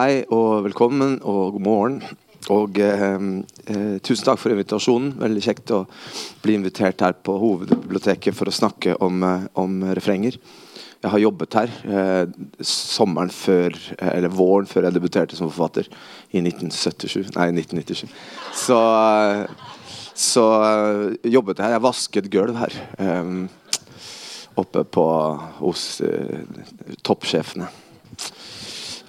Hei og velkommen og god morgen. Og eh, eh, tusen takk for invitasjonen. Veldig kjekt å bli invitert her på hovedbiblioteket for å snakke om, eh, om refrenger. Jeg har jobbet her eh, sommeren før, eh, eller våren før jeg debuterte som forfatter i 1977. Nei, 1997. Så, eh, så jobbet jeg her. Jeg vasket gulv her. oppe på, hos toppsjefene.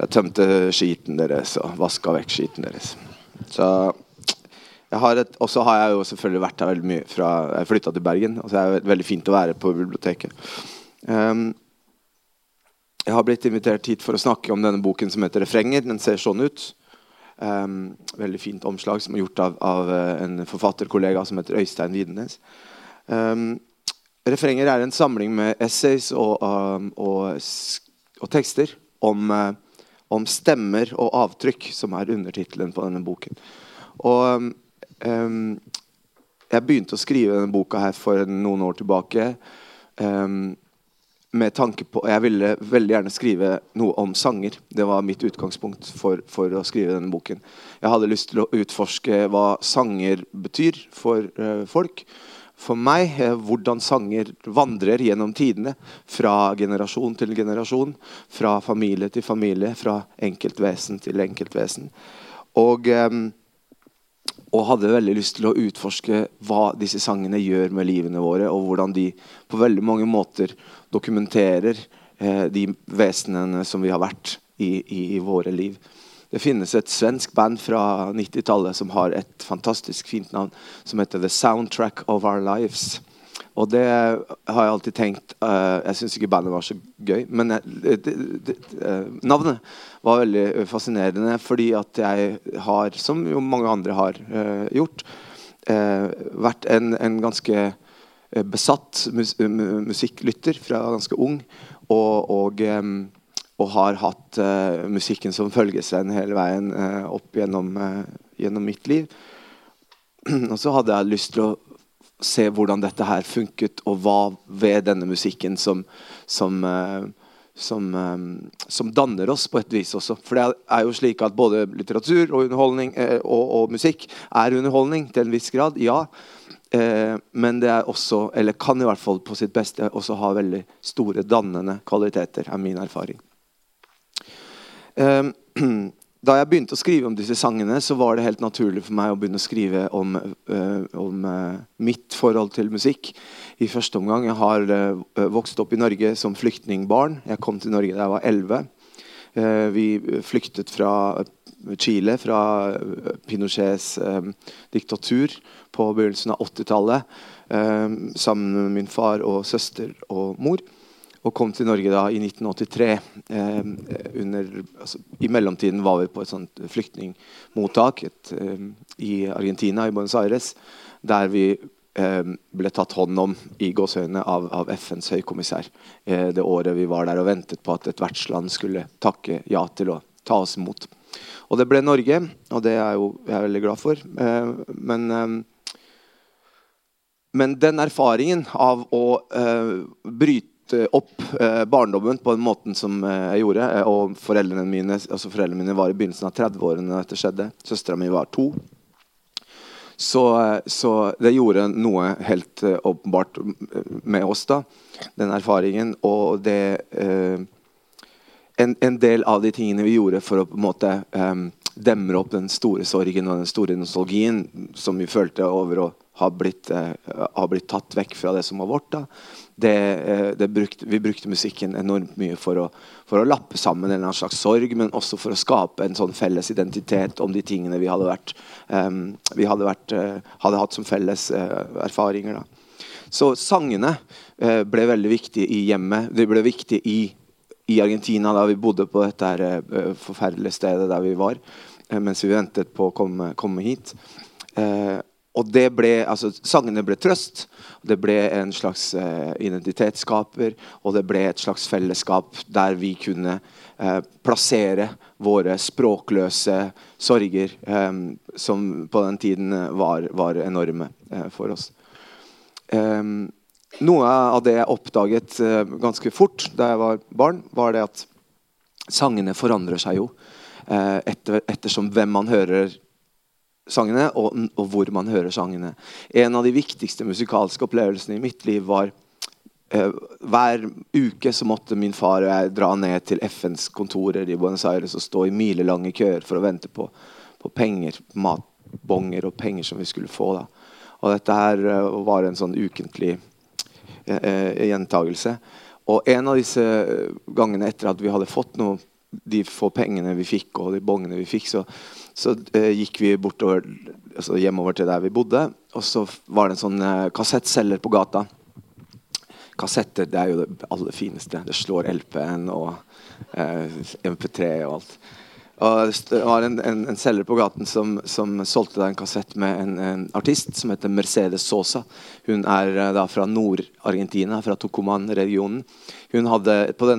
Jeg tømte skiten deres og vaska vekk skiten deres. Så og så har jeg jo selvfølgelig vært her veldig mye fra jeg flytta til Bergen. Og så er det veldig fint å være på biblioteket. Um, jeg har blitt invitert hit for å snakke om denne boken som heter 'Refrenger'. Den ser sånn ut. Um, veldig fint omslag som er gjort av, av uh, en forfatterkollega som heter Øystein Widenes. Um, 'Refrenger' er en samling med essays og, um, og, og tekster om uh, om stemmer og avtrykk, som er undertittelen på denne boken. Og um, Jeg begynte å skrive denne boka her for noen år tilbake. Um, med tanke på, Jeg ville veldig gjerne skrive noe om sanger. Det var mitt utgangspunkt for, for å skrive denne boken. Jeg hadde lyst til å utforske hva sanger betyr for uh, folk for meg eh, hvordan sanger vandrer gjennom tidene. Fra generasjon til generasjon. Fra familie til familie. Fra enkeltvesen til enkeltvesen. Og, eh, og hadde veldig lyst til å utforske hva disse sangene gjør med livene våre, og hvordan de på veldig mange måter dokumenterer eh, de vesenene som vi har vært i, i, i våre liv. Det finnes et svensk band fra 90-tallet som har et fantastisk fint navn, som heter The Soundtrack of Our Lives. Og det har jeg alltid tenkt uh, Jeg syns ikke bandet var så gøy, men uh, det, det, uh, navnet var veldig fascinerende fordi at jeg har, som jo mange andre har gjort, vært en, en ganske besatt mus musikklytter fra ganske ung. Og, og um, og har hatt uh, musikken som følgesvenn hele veien uh, opp gjennom, uh, gjennom, mitt liv. og så hadde jeg lyst til å se hvordan dette her funket, og hva ved denne musikken som, som, som, som danner oss på et vis også. For det er jo slik at både litteratur og og, og musikk er underholdning til en viss grad. ja. men det er også, eller kan i hvert fall på sitt beste også ha veldig store dannende kvaliteter, er min erfaring. Ehm, da jeg begynte å skrive om disse sangene, så var det helt naturlig for meg å begynne å skrive om, uh, om uh, mitt forhold til musikk. I første omgang Jeg har uh, vokst opp i Norge som flyktningbarn. Jeg kom til Norge da jeg var 11. vi flyktet fra Chile, fra Pinochets diktatur på begynnelsen av 80-tallet. sammen med min far og søster og mor og kom til Norge da i 1983. Eh, under, altså, I mellomtiden var vi på et sånt flyktningmottak et, eh, i Argentina, i Buenos Aires, der vi eh, ble tatt hånd om i gåsehøyne av, av, FNs høykommissær eh, det året vi var der og ventet på at et vertsland skulle takke ja til å ta oss imot. Og det ble Norge, og det er jo jeg er veldig glad for. Eh, men eh, men den erfaringen av å bryte Eh, opp eh, barndommen på den måten som eh, jeg gjorde. og foreldrene mine, altså foreldrene mine var i begynnelsen av 30-årene da dette skjedde. Søstera mi var to. Så, så, det gjorde noe helt åpenbart med oss, da. Den erfaringen. Og det en, en, del av de tingene vi gjorde for å på en måte demre opp den store sorgen og den store nostalgien som vi følte over å ha blitt, uh, ha blitt tatt vekk fra det som var vårt. det, eh, det brukte, vi brukte musikken enormt mye for å, for å, lappe sammen en slags sorg, men også for å skape en sånn felles identitet om de tingene vi hadde, vært, um, vi hadde, vært, uh, hadde hatt som felles uh, erfaringer. Da. Så sangene uh, ble veldig viktige i hjemmet. De ble viktige i, i Argentina da vi bodde på dette her, forferdelige stedet der vi var, mens vi ventet på å komme, komme hit. og det ble, altså, Sangene ble trøst. Det ble en slags eh, identitetsskaper, og det ble et slags fellesskap der vi kunne eh, plassere våre språkløse sorger, um, som på den tiden var, var enorme eh, for oss. Eh, noe av det jeg oppdaget eh, ganske fort da jeg var barn, var det at sangene forandrer seg jo eh, etter, ettersom hvem man hører sangene, og, og, hvor man hører sangene. En av de viktigste musikalske opplevelsene i mitt liv var eh, hver uke så måtte min far og jeg dra ned til FNs kontorer i Buenos Aires og stå i milelange køer for å vente på, på penger, matbonger og penger som vi skulle få. da. Og dette her uh, var en sånn ukentlig gjentagelse. Og en av disse gangene etter at vi hadde fått noe, de få pengene vi fikk, og de bongene vi fikk, så, så eh, gikk vi bortover, altså hjemover til der vi bodde. Og så var det en sånn kassettselger på gata. Kassetter det er jo det aller fineste. Det slår LP-en og MP3 og alt. Og det var en, en, en selger på gaten som, som solgte en kassett med en, en, artist som heter Mercedes Sosa. Hun er eh, da fra Nord-Argentina, fra Tucuman-regionen. Hun hadde, på,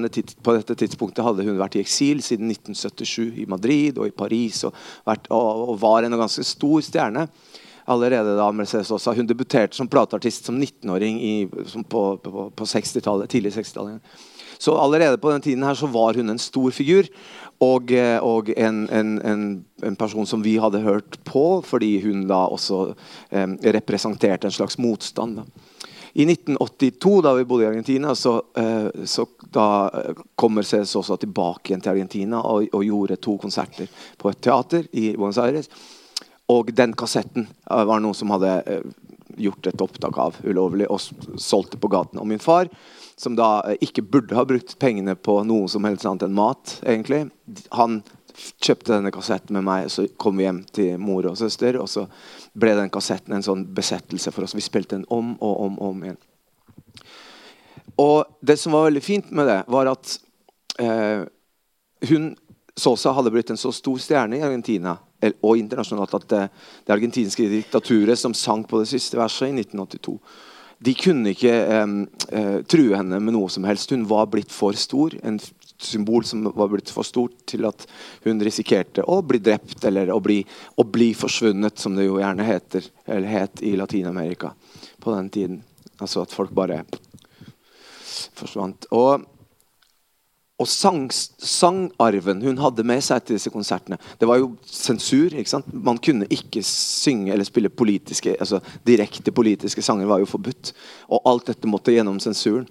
på, dette tidspunktet hadde hun vært i eksil siden 1977 i Madrid og i Paris og, vært, og, og var en ganske stor stjerne allerede da Mercedes Sosa. Hun debuterte som plateartist som 19-åring på, på, på 60-tallet, tidlig 60-tallet. Så allerede på den tiden her så var hun en stor figur. Og, eh, og en, en, en, person som vi hadde hørt på, fordi hun da også eh, representerte en slags motstand. I 1982, da vi bodde i Argentina, så, eh, så da kom Mercedes også tilbake igjen til Argentina og, og, gjorde to konserter på et teater i Buenos Aires. Og den kassetten eh, var noe som hadde eh, gjort et opptak av ulovlig og solgte på gaten. Og min far som da eh, ikke burde ha brukt pengene på noe som helst annet enn mat. egentlig. Han kjøpte denne kassetten med meg, så kom vi hjem til mor og søster. Og så ble den kassetten en sånn besettelse for oss. Vi spilte den om og om og om igjen. Og det som var veldig fint med det, var at eh, hun Sosa hadde blitt en så stor stjerne i Argentina og internasjonalt at det, det argentinske diktaturet som sang på det siste verset i 1982 de kunne ikke uh, true henne med noe som helst. Hun var blitt for stor. En symbol som var blitt for stort til at hun risikerte å bli drept eller å bli, å bli forsvunnet, som det jo gjerne heter, eller het i Latin-Amerika på den tiden. Altså at folk bare forsvant. Og og sang, sangarven hun hadde med seg til disse konsertene Det var jo sensur. ikke sant? Man kunne ikke synge eller spille politiske, altså direkte politiske sanger. var jo forbudt. Og alt dette måtte gjennom sensuren.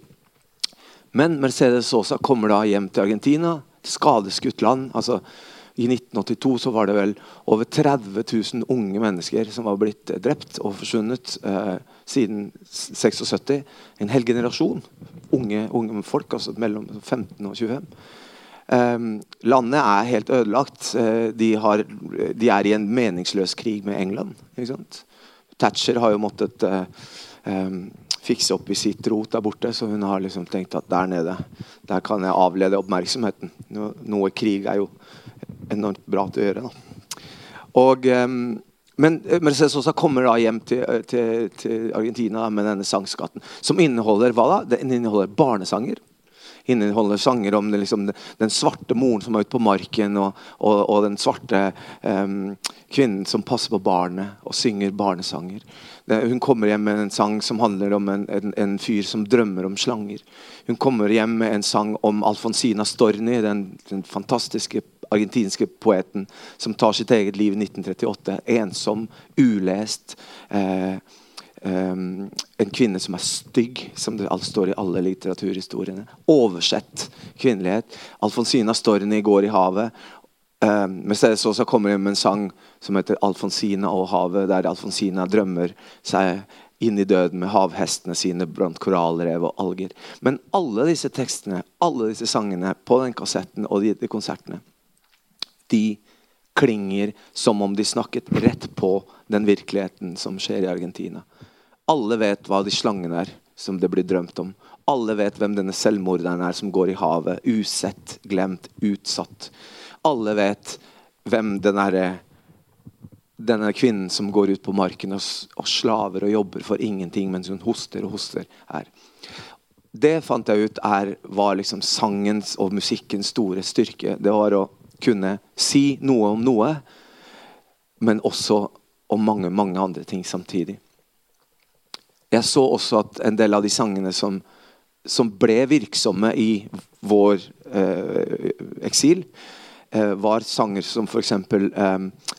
Men Mercedes Sosa kommer da hjem til Argentina, skadeskutt land. altså i 1982 så var det vel over 30 000 unge mennesker som var blitt drept og forsvunnet eh, siden 76. En hel generasjon unge, unge folk, altså mellom 15 og 25. Um, landet er helt ødelagt. Eh, de, har, de, er i en meningsløs krig med England. Thatcher har jo måttet uh, um, fikse opp i sitt rot der borte, så hun har liksom tenkt at der nede der kan jeg avlede oppmerksomheten. Noe, noe krig er jo enormt bra til å gjøre. Da. Og, um, men Mercedes Sosa kommer da hjem til, til, til Argentina med denne sangskatten, som inneholder hva da? Den inneholder barnesanger inneholder sanger om liksom, den svarte moren som er ute på marken, og, og, og den svarte um, kvinnen som passer på barnet og synger barnesanger. Hun kommer hjem med en sang som handler om en, en, en, fyr som drømmer om slanger. Hun kommer hjem med en sang om Alfonsina Storni, den, den fantastiske argentinske poeten som tar sitt eget liv i 1938. Ensom, ulest. Eh, Um, en kvinne som er stygg, som det står i alle litteraturhistoriene. Oversett kvinnelighet. Alfonsina Storni går i havet. Um, men så kommer med en sang som heter 'Alfonsina og havet', der Alfonsina drømmer seg inn i døden med havhestene sine blant korallrev og alger. Men alle disse tekstene, alle disse sangene på den kassetten og de, de konsertene, de klinger som om de snakket rett på den virkeligheten som skjer i Argentina. Alle vet hva de slangene er som det blir drømt om. Alle vet hvem denne selvmorderen er som går i havet. Usett, glemt, utsatt. Alle vet hvem den derre denne kvinnen som går ut på marken og, og, slaver og jobber for ingenting mens hun hoster og hoster, er. Det fant jeg ut er, var liksom sangens og musikkens store styrke. Det var å kunne si noe om noe, men også om mange, mange andre ting samtidig. Jeg så også at en del av de sangene som som ble virksomme i vår eh, eksil, eh, var sanger som f.eks. Eh,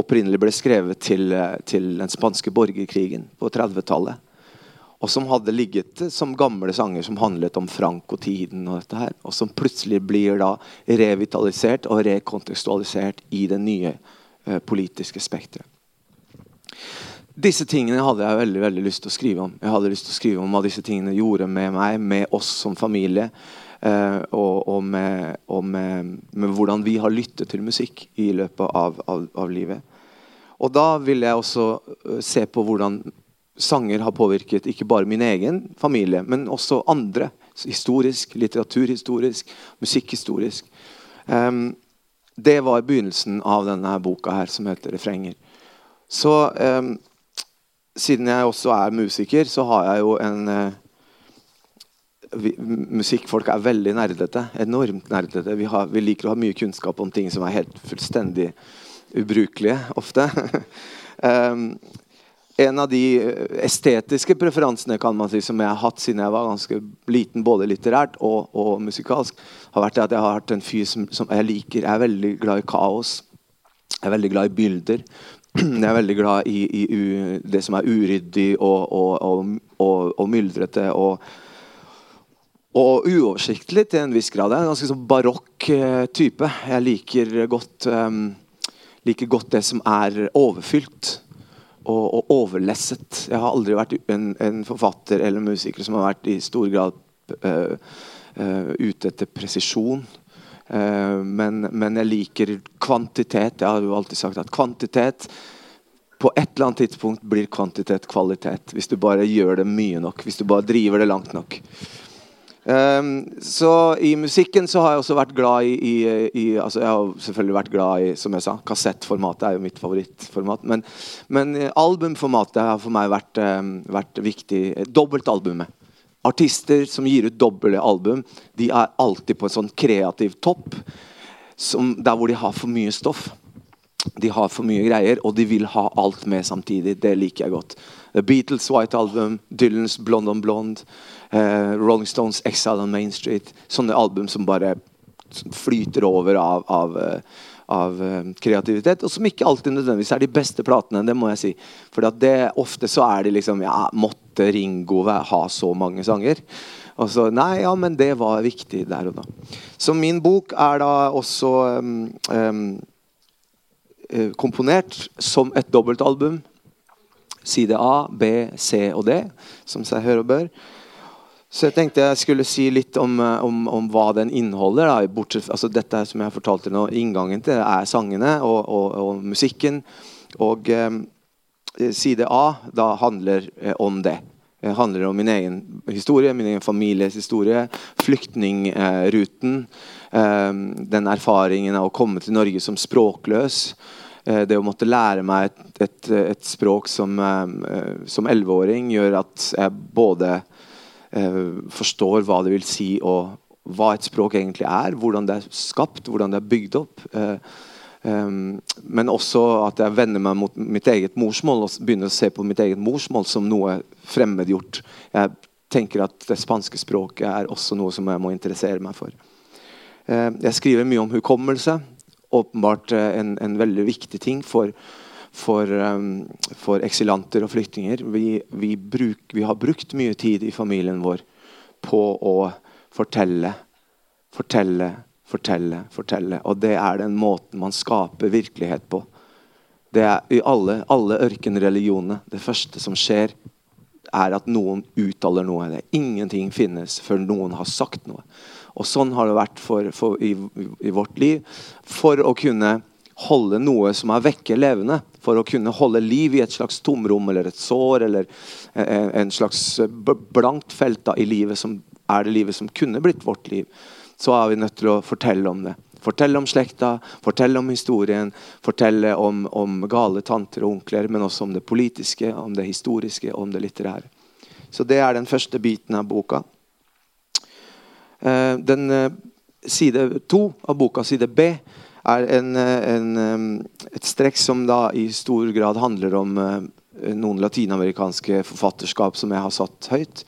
opprinnelig ble skrevet til, eh, til den spanske borgerkrigen på 30-tallet. Og som hadde ligget som gamle sanger som handlet om Franco-tiden. Og dette her, og som plutselig blir da revitalisert og rekontekstualisert i det nye eh, politiske spekteret. Disse tingene hadde jeg veldig veldig lyst til å skrive om. Jeg hadde lyst til å skrive om hva disse tingene gjorde med meg, med oss som familie. Eh, og, og, med, og med, med, hvordan vi har lyttet til musikk i løpet av, av, av livet. Og da vil jeg også uh, se på hvordan sanger har påvirket ikke bare min egen familie, men også andre. Historisk, litteraturhistorisk, musikkhistorisk. Um, det var begynnelsen av denne boka her, som heter 'Refrenger'. Så um, siden jeg også er musiker, så har jeg jo en uh, vi, Musikkfolk er veldig nerdete. Enormt nerdete. Vi, har, vi, liker å ha mye kunnskap om ting som er helt fullstendig ubrukelige ofte. um, en av de estetiske preferansene kan man si, som jeg har hatt siden jeg var ganske liten, både litterært og, og musikalsk, har vært at jeg har hatt en fyr som, som jeg liker. Jeg er veldig glad i kaos. Jeg er veldig glad i bilder. Jeg er veldig glad i, i u, det som er uryddig og, og, og myldrete. og og uoversiktlig til en viss grad. Jeg er en ganske sånn barokk eh, type. Jeg liker godt, um, liker godt, det som er overfylt og, og, overlesset. Jeg har aldri vært en, en, forfatter eller musiker som har vært i stor grad uh, uh, ute etter presisjon. Uh, men, men, jeg liker kvantitet. Jeg har jo alltid sagt at kvantitet på et eller annet tidspunkt blir kvantitet kvalitet. Hvis du bare gjør det mye nok. Hvis du bare driver det langt nok. Um, så I musikken så har jeg også vært glad i, i, i, altså Jeg har selvfølgelig vært glad i som jeg sa, kassettformatet er jo mitt favorittformat. Men, men albumformatet har for meg vært, um, vært viktig. Dobbeltalbumet. Artister som gir ut doble album, de er alltid på en sånn kreativ topp. Som, der hvor de har for mye stoff. De har for mye greier, og de vil ha alt med samtidig. Det liker jeg godt. The Beatles' White Album, Dylans Blond on Blond, uh, Rolling Stones' Exile on Main Street. Sånne album som bare flyter over av, av, eh, av uh, kreativitet, og som ikke alltid nødvendigvis er de beste platene. det må jeg si. For det, ofte så er det liksom ja, Måtte Ringo ha så mange sanger? Og så, Nei, ja, men det var viktig der og da. Så min bok er da også um, um, komponert som et dobbeltalbum Side A, B, C og D, som seg hør og bør. Så jeg tenkte jeg skulle si litt om, eh, om, om hva den inneholder. Da. Bortsett, altså dette som jeg fortalte nå, Inngangen til er sangene og, og, og musikken. Og eh, side A da handler eh, om det. Det handler om min egen historie, min egen families historie. Flyktningruten. Eh, den erfaringen av å komme til Norge som språkløs. Eh, det å måtte lære meg et, et, et språk som eh, elleveåring gjør at jeg både eh, forstår hva det vil si og hva et språk egentlig er, hvordan det er skapt, hvordan det er bygd opp. men også at jeg vender meg mot mitt eget morsmål og begynner å se på mitt eget morsmål som noe fremmedgjort. Jeg tenker at det spanske språket er også noe som jeg må interessere meg for. Jeg skriver mye om hukommelse åpenbart eh, en, en, veldig viktig ting for, for, um, for eksilanter og flyktninger. Vi, vi, bruk, vi, har brukt mye tid i familien vår på å fortelle, fortelle, fortelle. fortelle. Og det er den måten man skaper virkelighet på. Det er I alle, alle ørkenreligionene det første som skjer, er at noen uttaler noe. Det. Ingenting finnes før noen har sagt noe. Og sånn har det vært for, for, i, i, vårt liv. For å kunne holde noe som er vekke, levende. For å kunne holde liv i et slags tomrom eller et sår eller en, en slags blankt felt da, i livet som er det livet som kunne blitt vårt liv. Så er vi nødt til å fortelle om det. Fortelle om slekta, fortelle om historien, fortelle om, om gale tanter og onkler, men også om det politiske, om det historiske og om det litterære. Så det er den første biten av boka. Eh, den eh, Side to av boka, side B, er en, eh, en, et strekk som da i stor grad handler om noen latinamerikanske forfatterskap som jeg har satt høyt.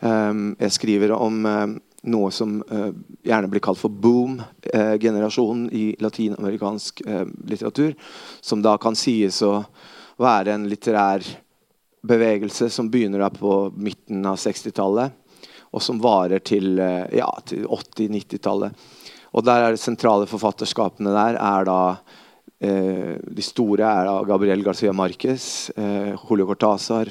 Jeg skriver om noe som gjerne blir kalt for boom-generasjonen i latinamerikansk litteratur. Som da kan sies å være en litterær bevegelse som begynner på midten av 60-tallet, og som varer til, ja, til 80-90-tallet. Og der er de sentrale forfatterskapene der er da De store er da Gabriel Garcia Marquez, Julio Cortázar,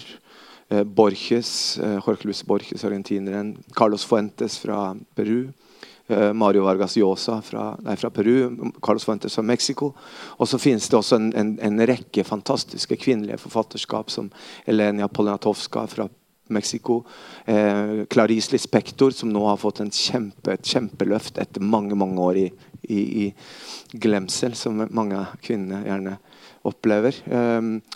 Eh, Borges, eh, Jorge Luis Borges, argentineren. Carlos Fuentes fra Peru. Eh, Mario Vargas Llosa fra, nei, fra, Peru. Carlos Fuentes fra Mexico. Og så finnes det også en, en, en rekke fantastiske kvinnelige forfatterskap, som Elenia Polnatovska fra Mexico. Eh, Clarice Lispector, som nå har fått kjempe, et kjempeløft etter mange mange år i, i, i glemsel, som mange kvinner gjerne opplever.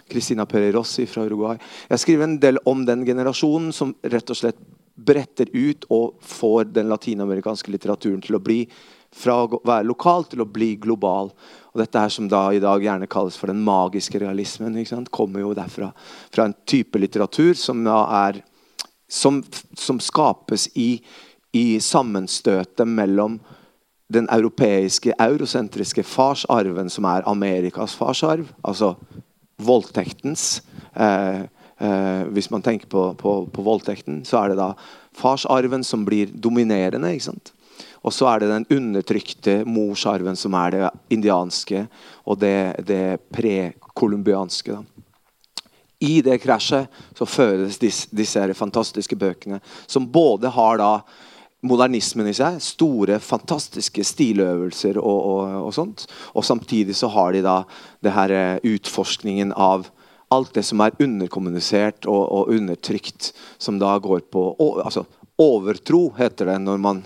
Cristina ehm, um, Rossi fra Uruguay. Jeg skriver en del om den generasjonen som rett og slett bretter ut og får den latinamerikanske litteraturen til å bli fra å være lokal til å bli global. Og dette her som da i dag gjerne kalles for den magiske realismen, kommer jo derfra. Fra en type litteratur som da er som, som skapes i, i sammenstøtet mellom den europeiske, eurosentriske farsarven, som er Amerikas farsarv, altså voldtektens eh, eh, Hvis man tenker på, på, på, voldtekten, så er det da farsarven som blir dominerende. ikke sant? Og så er det den undertrykte morsarven som er det indianske og det, det prekolumbianske. I det krasjet så fødes disse, disse fantastiske bøkene, som både har da modernismen i seg. Store, fantastiske stiløvelser og, og, og, sånt. Og samtidig så har de da det her eh, utforskningen av alt det som er underkommunisert og, og undertrykt, som da går på altså, Overtro heter det når man,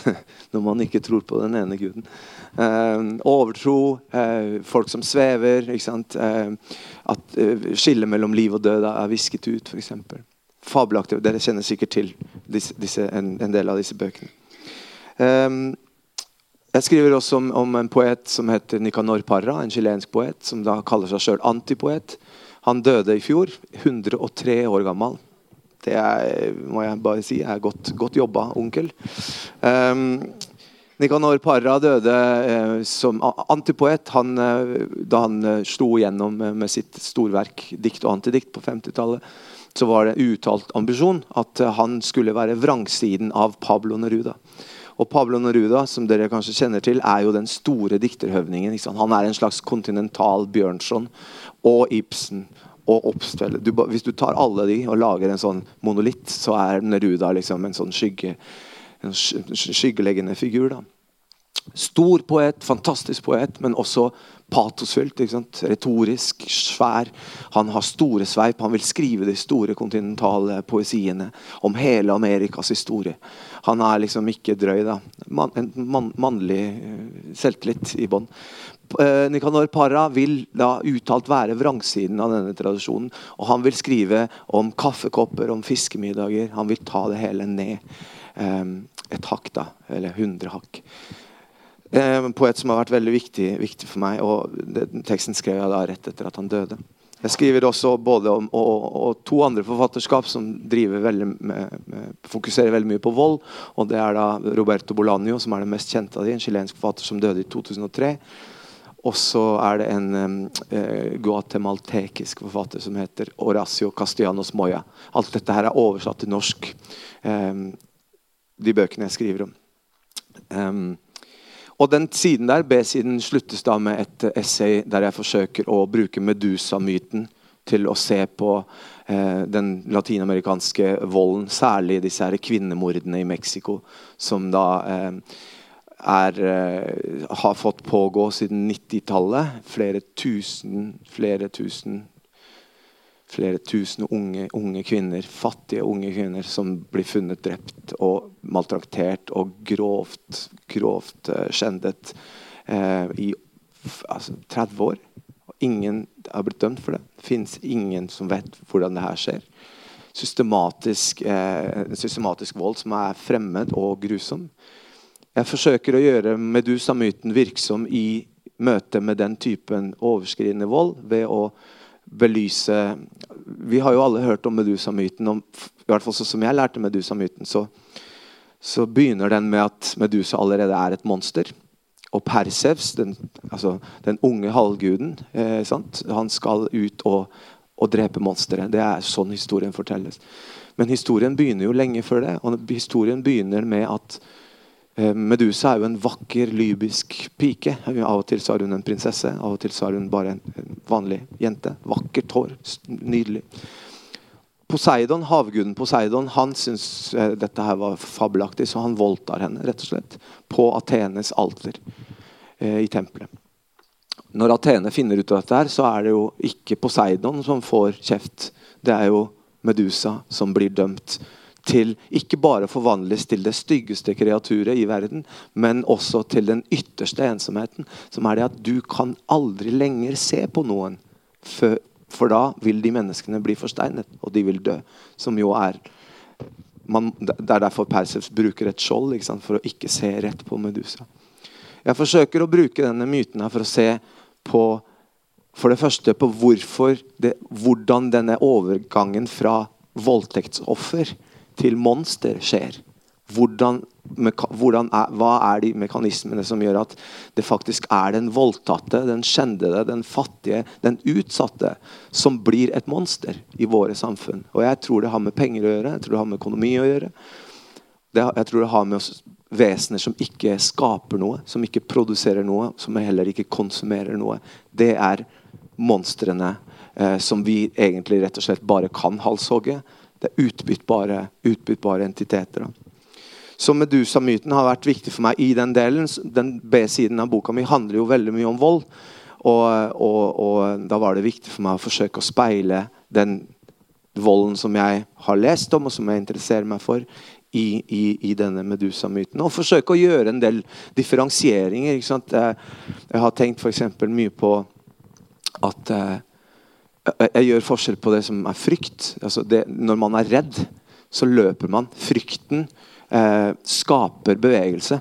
når man ikke tror på den ene guden. Uh, overtro, uh, folk som svever. Uh, at skillet mellom liv og død er visket ut, f.eks fabelaktig. Dere kjenner sikkert til disse, disse, en, en, del av disse bøkene. Um, jeg skriver også om, om, en poet som heter Nicanor Parra, en chilensk poet, som da kaller seg sjøl antipoet. Han døde i fjor, 103 år gammel. Det er, må jeg bare si, er godt, godt jobba, onkel. Um, Nicanor Parra døde eh, som antipoet han, eh, da han eh, slo gjennom med sitt storverk 'Dikt og antidikt' på 50-tallet så var det uttalt ambisjon at eh, han skulle være vrangsiden av Pablo Neruda. Og Pablo Neruda som dere kanskje kjenner til, er jo den store dikterhøvningen. Han er en slags kontinental Bjørnson og Ibsen og Obstfeld. Du, hvis du tar alle de og lager en sånn monolitt, så er Neruda liksom en sånn skygge, en skyggeleggende figur. da. Stor poet, fantastisk poet, men også patosfylt. Retorisk, svær. Han har store sveip. Han vil skrive de store kontinentale poesiene om hele Amerikas historie. Han er liksom ikke drøy. da. Man, en man, mannlig uh, selvtillit i bånn. Uh, Nicanor Parra vil da uttalt være vrangsiden av denne tradisjonen. Og han vil skrive om kaffekopper, om fiskemiddager. Han vil ta det hele ned. eh, et hakk, da. Eller hundre hakk. Eh, poet som har vært veldig viktig, viktig for meg. og den Teksten skrev jeg da rett etter at han døde. Jeg skriver også både om og, og to andre forfatterskap som veldig med, med, fokuserer veldig mye på vold. og Det er da Roberto Bolanio, som er den mest kjente av de, en chilensk forfatter som døde i 2003. Og så er det en eh, guatemaltekisk forfatter som heter Horacio Castellanos Moya. Alt dette her er oversatt til norsk, eh, de bøkene jeg skriver om. Um, og den siden der, B-siden, sluttes da med et essay der jeg forsøker å bruke Medusa-myten til å se på eh, den latinamerikanske volden, særlig disse her kvinnemordene i Mexico, som da eh, er, eh, har fått pågå siden 90-tallet. Flere tusen, flere tusen flere tusen unge, unge, kvinner, fattige unge kvinner som blir funnet drept og maltraktert og grovt, grovt uh, skjendet eh, i altså, 30 år. Ingen har blitt dømt for det. Det fins ingen som vet hvordan det her skjer. Systematisk, eh, systematisk vold som er fremmed og grusom. Jeg forsøker å gjøre Medusa-myten virksom i møte med den typen overskridende vold ved å belyse Vi har jo alle hørt om Medusa-myten, i hvert fall sånn som jeg lærte Medusa-myten, så, så begynner den med at Medusa allerede er et monster. Og Persevs, den, altså, den unge halvguden, eh, han skal ut og, og drepe monsteret. Det er sånn historien fortelles. Men historien begynner jo lenge før det. og Historien begynner med at Medusa er jo en vakker lybisk pike. Av og til så er hun en prinsesse, av og til så er hun bare en, vanlig jente. Vakkert hår. Nydelig. Poseidon, Havguden Poseidon han syntes eh, dette her var fabelaktig, så han voldtar henne rett og slett på Athenes alter eh, i tempelet. Når Athene finner ut av dette, her, så er det jo ikke Poseidon som får kjeft. Det er jo Medusa som blir dømt til ikke bare forvandles til det styggeste kreaturet i verden, men også til den ytterste ensomheten, som er det at du kan aldri lenger se på noen For, for da vil de menneskene bli forsteinet, og de vil dø. Som jo er man, Det er derfor Perseus bruker et skjold for å ikke se rett på Medusa. Jeg forsøker å bruke denne myten for å se på for det første på det, hvordan denne overgangen fra voldtektsoffer til monster skjer. Hvordan hvordan er, hva er de mekanismene som gjør at det faktisk er den voldtatte, den skjendede, den fattige, den utsatte som blir et monster i våre samfunn? Og Jeg tror det har med penger å gjøre, jeg tror det har med økonomi å gjøre. Det, jeg tror det har med oss vesener som ikke skaper noe, som ikke produserer noe, som heller ikke konsumerer noe. Det er monstrene eh, som vi egentlig rett og slett bare kan halshogge. Det er utbyttbare, utbyttbare entiteter. Så Medusa-myten har vært viktig for meg i den delen. Den B-siden av boka mi handler jo veldig mye om vold. Og, og, og, da var det viktig for meg å forsøke å speile den volden som jeg har lest om, og som jeg interesserer meg for, i, i, i denne Medusa-myten. Og forsøke å gjøre en del differensieringer. Jeg, har tenkt f.eks. mye på at eh, jeg gjør forskjell på det som er frykt. Altså det, når man er redd, så løper man. Frykten eh, skaper bevegelse.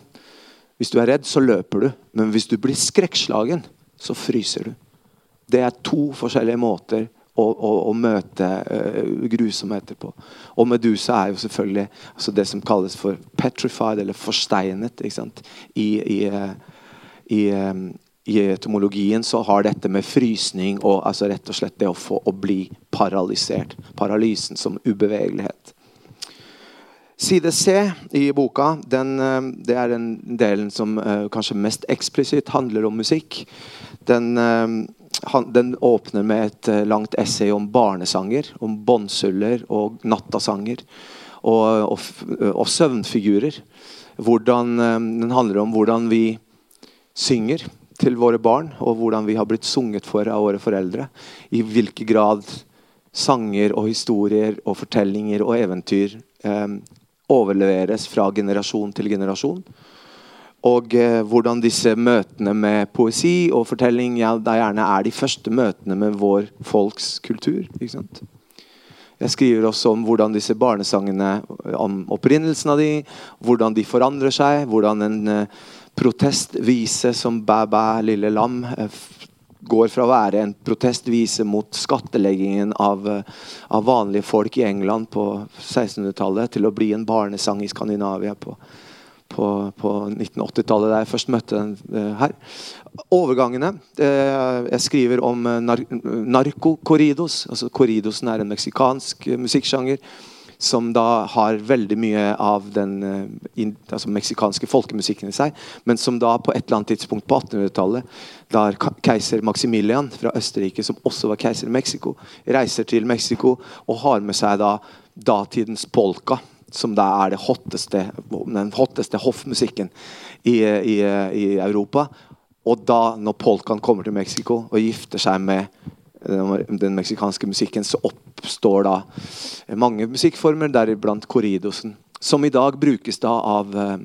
Hvis du er redd, så løper du. Men hvis du blir skrekkslagen, så fryser du. Det er to forskjellige måter å, å, å møte uh, grusomheter på. Og Medusa er jo selvfølgelig altså det som kalles for petrified, eller forsteinet. I, i, uh, i, um, I, etymologien så har dette med frysning og altså rett og slett det å få å bli paralysert. Paralysen som ubevegelighet. Side C i boka den, eh, det er den delen som uh, kanskje mest eksplisitt handler om musikk. Den, han, den åpner med et langt essay om barnesanger. Om båndsuller og nattasanger. Og, og, og søvnfigurer. Hvordan, den handler om hvordan vi synger til våre barn, og hvordan vi har blitt sunget for av våre foreldre. I hvilken grad sanger og historier og fortellinger og eventyr eh, overleveres fra generasjon til generasjon. Og eh, hvordan disse møtene med poesi og fortelling ja, da gjerne er de første møtene med vår folks kultur. ikke sant? Jeg skriver også om hvordan disse barnesangene, om opprinnelsen av de, hvordan de forandrer seg, hvordan en eh, protestvise som Bæ bæ, lille lam eh, går fra å være en protestvise mot skatteleggingen av, eh, av vanlige folk i England på 1600-tallet til å bli en barnesang i Skandinavia på, på, på 1980-tallet, da jeg først møtte den uh, her. Overgangene. Jeg skriver om nar narco-corridos. Altså, corridosen er en meksikansk musikksjanger som da har veldig mye av den uh, altså meksikanske folkemusikken i seg, men som da på et eller annet tidspunkt på 1800-tallet, da keiser Maximilian fra Østerrike, som også var keiser i Mexico, reiser til Mexico og har med seg da datidens polka, som da er hotteste, den hotteste hoffmusikken i, i, i Europa. Og da, når polkaen kommer til Mexico og gifter seg med den meksikanske musikken, så oppstår da mange musikkformer, deriblant corridosen. Som i dag brukes da av eh,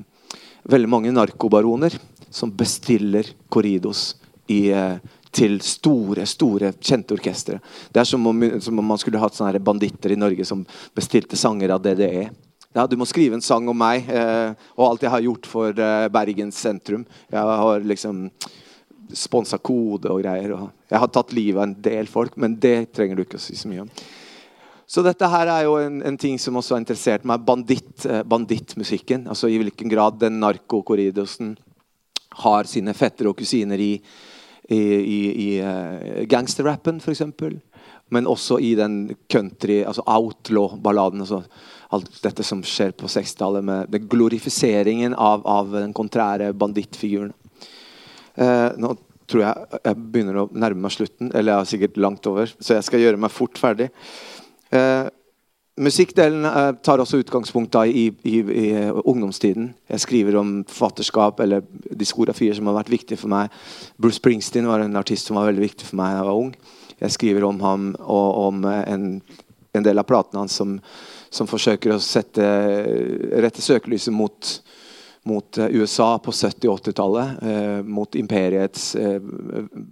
veldig mange narkobaroner som bestiller corridos i, eh, til store, store, kjente orkestre. Det er som om, som om man skulle hatt sånne banditter i Norge som bestilte sanger av DDE. Ja, du må skrive en sang om meg eh, og alt jeg har gjort for eh, Bergens sentrum. Jeg har liksom sponsa kode og greier. Og jeg har tatt livet av en del folk, men det trenger du ikke å si så mye om. Så dette her er jo en, en ting som også har interessert meg. Banditt, eh, bandittmusikken. Altså i hvilken grad den narkokorridosen har sine fettere og kusiner i, i, i, i uh, gangsterrappen, f.eks. Men også i den country, altså outlaw-balladen. Altså alt dette som skjer på 60-tallet, med den glorifiseringen av, av den kontrære bandittfiguren. Uh, nå tror jeg jeg begynner å nærme meg slutten, eller jeg er sikkert langt over, så jeg skal gjøre meg fort ferdig. Uh, Musikkdelen eh, tar også utgangspunkt da, i, i, i, ungdomstiden. Jeg skriver om forfatterskap eller diskografier som har vært viktige for meg. Bruce Springsteen var en artist som var veldig viktig for meg da jeg var ung. Jeg skriver om ham og om en, en del av platene hans som, som, forsøker å sette rette søkelyset mot, mot USA på 70- og 80-tallet. Eh, mot imperiets eh,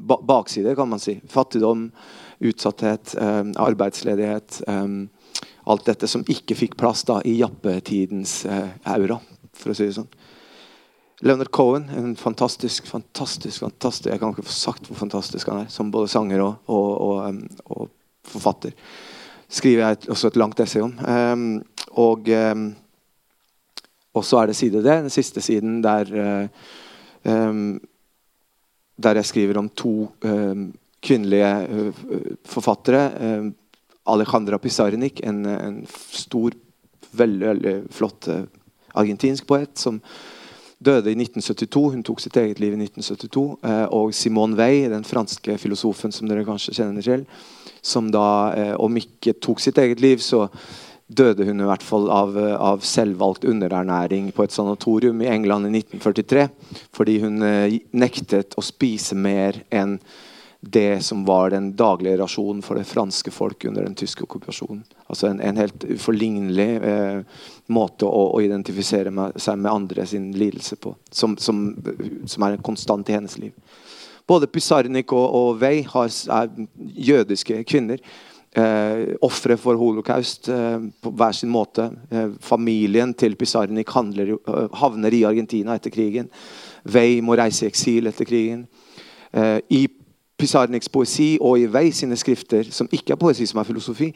bakside, kan man si. Fattigdom, utsatthet, eh, arbeidsledighet. Eh, alt dette som ikke fikk plass da i jappetidens eh, aura, for å si det sånn. Leonard Cohen, en fantastisk, fantastisk, fantastisk Jeg kan ikke få sagt hvor fantastisk han er som både sanger og, og, og, og forfatter. Skriver jeg også et langt essay om. Um, og, um, så er det side det, den siste siden, der um, der jeg skriver om to kvinnelige uh, forfattere. Alejandra Pizarnik, en, en stor, veldig, veldig flott uh, argentinsk poet som døde i 1972. Hun tok sitt eget liv i 1972. Uh, og Simone Weil, den franske filosofen som dere kanskje kjenner til, som da, om ikke tok sitt eget liv, så døde hun i hvert fall av, av selvvalgt underernæring på et sanatorium i England i 1943 fordi hun nektet å spise mer enn det som var den daglige rasjonen for det franske folk under den tyske okkupasjonen. Altså en, en helt uforlignelig eh, måte å, å, identifisere med, seg med andre sin lidelse på, som, som, som er en konstant i hennes liv. Både Pysarnik og, og Wey er jødiske kvinner. Eh, Ofre for holocaust eh, på hver sin måte. Eh, familien til Pysarnik handler, eh, havner i Argentina etter krigen. Wey må reise i eksil etter krigen. Eh, I Pizarniks poesi og i Vei sine skrifter, som ikke er poesi, som er filosofi,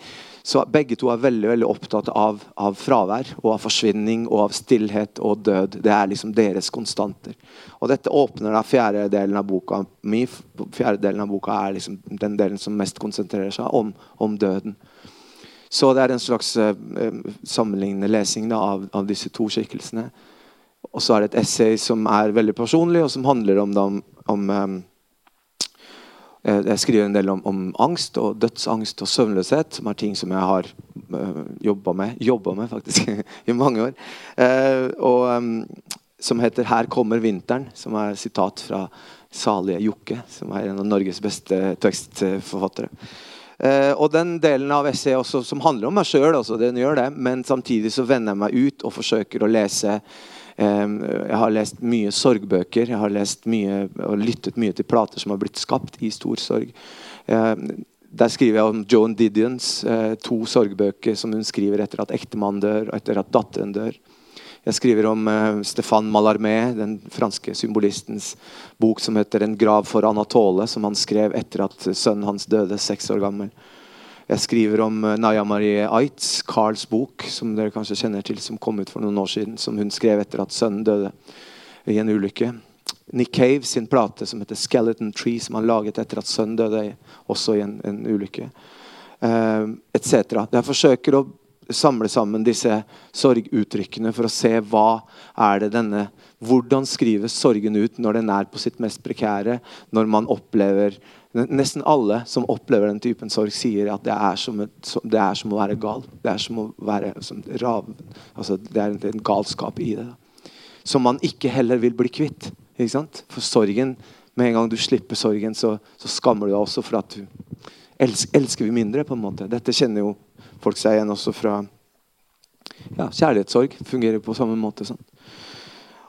så begge to er veldig veldig opptatt av, av fravær og av forsvinning og av stillhet og død. Det er liksom deres konstanter. Og Dette åpner da fjerde delen av boka mi. Fjerde delen av boka er liksom den delen som mest konsentrerer seg om, om døden. Så det er en slags uh, sammenlignende lesing da, av, av, disse to skikkelsene. Og så er det et essay som er veldig personlig, og som handler om, om, om um, jeg skriver en del om, om, angst og dødsangst og søvnløshet, som er ting som jeg har uh, eh, jobba med, jobba med faktisk, i mange år. Uh, og um, Som heter 'Her kommer vinteren', som er sitat fra salige Jokke, som er en av Norges beste tekstforfattere. Uh, og den delen av essayet som handler om meg sjøl, den gjør det, men samtidig så vender jeg meg ut og forsøker å lese jeg har lest mye sorgbøker. Jeg har lest mye og lyttet mye til plater som har blitt skapt i stor sorg. Der skriver jeg om Joan Didions eh, to sorgbøker som hun skriver etter at ektemannen dør og etter at datteren dør. Jeg skriver om uh, Stéphane Mallarmé, den franske symbolistens bok som heter 'En grav for Anatole', som han skrev etter at sønnen hans døde, seks år gammel. Jeg skriver om eh, Naya Marie Aitz, Carls bok, som dere kanskje kjenner til, som kom ut for noen år siden. Som hun skrev etter at sønnen døde i en ulykke. Nick Cave sin plate som heter 'Skeleton Tree', som han laget etter at sønnen døde også i en, en ulykke. Uh, Etc. Jeg forsøker å samle sammen disse sorguttrykkene for å se hva er det denne Hvordan skrives sorgen ut når den er på sitt mest prekære, når man opplever Nesten alle som opplever den typen sorg, sier at det er som, et, det er som å være gal. Det er som å være som rav, altså det er en galskap i det. Som man ikke heller vil bli kvitt. For sorgen, med en gang du slipper sorgen, så, så skammer du deg også for at du elsker, elsker vi mindre. på en måte. Dette kjenner jo folk seg igjen også fra ja, kjærlighetssorg. Fungerer på samme måte. sånn.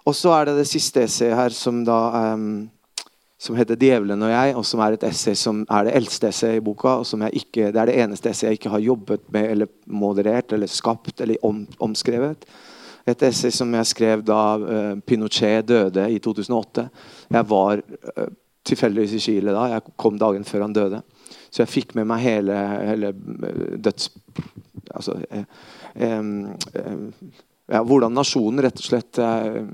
Og så er det det siste essayet her, som da um, som heter 'Djevelen og jeg', og som er et essay som er det eldste essayet i boka. og som jeg ikke, Det er det eneste essayet jeg ikke har jobbet med eller moderert eller skapt eller om, omskrevet. Et essay som jeg skrev da uh, Pinochet døde i 2008. Jeg var uh, tilfeldigvis i Chile da. Jeg kom dagen før han døde. Så jeg fikk med meg hele, hele døds... Altså eh, eh, ja, Hvordan nasjonen rett og slett eh,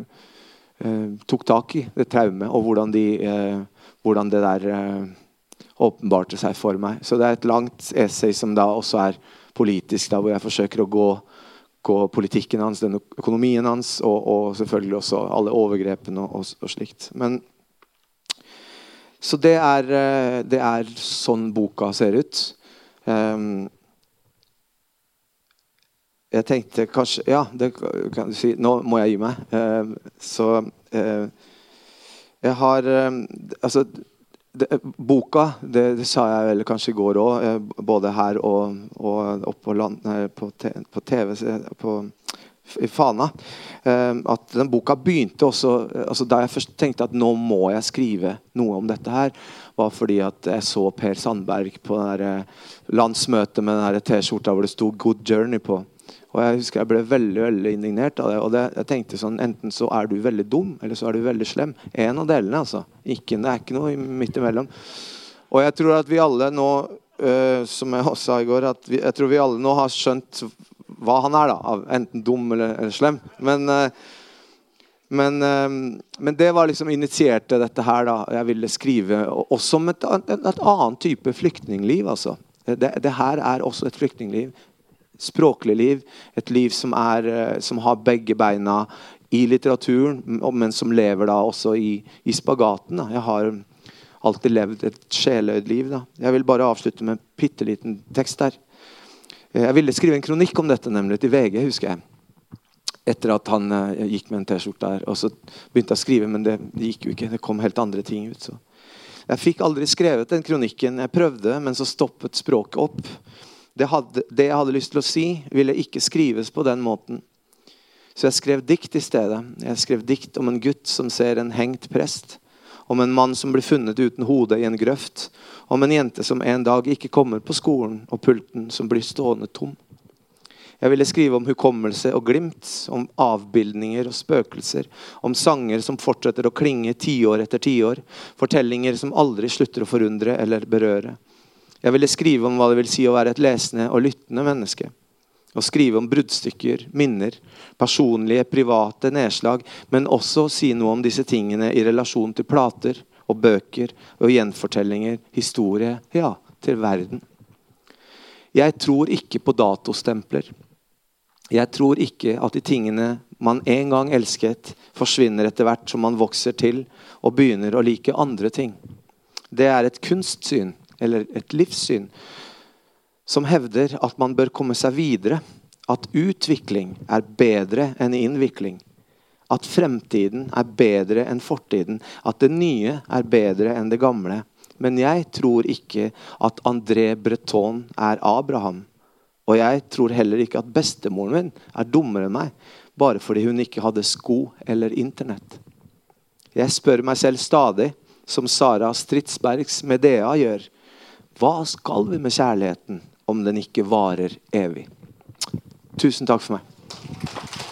tok tak i det traumet, og hvordan, de, hvordan det der åpenbarte seg for meg. Så det er et langt essay som da også er politisk, da, hvor jeg forsøker å gå, gå politikken hans, den økonomien hans, og, og selvfølgelig også alle overgrepene og, og, og slikt. Men, så det er, eh, det er, sånn boka ser ut. Um, jeg tenkte kanskje Ja, det kan du si. Nå må jeg gi meg. Uh, så uh, jeg har uh, Altså det, boka, det, det, sa jeg vel kanskje i går òg, eh, både her og, og oppe på, på, TV på, i Fana. Eh, at den boka begynte også altså Da jeg først tenkte at nå må jeg skrive noe om dette her, var fordi at jeg så Per Sandberg på eh, landsmøtet med den T-skjorta hvor det sto 'Good Journey' på. Og Jeg husker jeg ble veldig veldig indignert av det. og det, jeg tenkte sånn, Enten så er du veldig dum, eller så er du veldig slem. En av delene. altså. Ikke, det er ikke noe midt imellom. Og jeg tror at vi alle nå, øh, som jeg også sa i går, at vi, jeg tror vi alle nå har skjønt hva han er. da, Enten dum eller, eller slem. Men, øh, men, øh, men, det var liksom initierte dette her. da, Jeg ville skrive også om et, et, et annet type flyktningliv. altså. Det, det, her er også et flyktningliv språklig liv. Et liv som, er, eh, som har begge beina i litteraturen, men som lever da også i, i spagaten. Da. Jeg har alltid levd et sjeløyd liv. Da. Jeg vil bare avslutte med en bitte liten tekst der. Jeg ville skrive en kronikk om dette nemlig til VG, husker jeg. Etter at han uh, gikk med en T-skjorte der. Og så begynte jeg å skrive, men det, det, gikk jo ikke. Det kom helt andre ting ut. Så. Jeg fikk aldri skrevet den kronikken. Jeg prøvde, men så stoppet språket opp. Det, hadde, det, jeg hadde lyst til å si, ville ikke skrives på den måten. Så jeg skrev dikt i stedet. Jeg skrev dikt om en gutt som ser en hengt prest. Om en mann som blir funnet uten hode i en grøft. Om en jente som en dag ikke kommer på skolen, og pulten som blir stående tom. Jeg ville skrive om hukommelse og glimt, om avbildninger og spøkelser, om sanger som fortsetter å klinge tiår etter tiår, fortellinger som aldri slutter å forundre eller berøre. Jeg ville skrive om hva det vil si å være et lesende og lyttende menneske. Å skrive om bruddstykker, minner, personlige, private nedslag, men også si noe om disse tingene i relasjon til plater og bøker og gjenfortellinger, historie, ja, til verden. Jeg tror ikke på datostempler. Jeg tror ikke at de tingene man en gang elsket, forsvinner etter hvert som man vokser til og begynner å like andre ting. Det er et kunstsyn eller et livssyn, som hevder at man bør komme seg videre. At utvikling er bedre enn innvikling. At fremtiden er bedre enn fortiden. At det nye er bedre enn det gamle. Men jeg tror ikke at André Breton er Abraham. Og jeg tror heller ikke at bestemoren min er dummere enn meg bare fordi hun ikke hadde sko eller Internett. Jeg spør meg selv stadig, som Sara Stridsbergs Medea gjør, hva skal vi med kjærligheten om den ikke varer evig? Tusen takk for meg.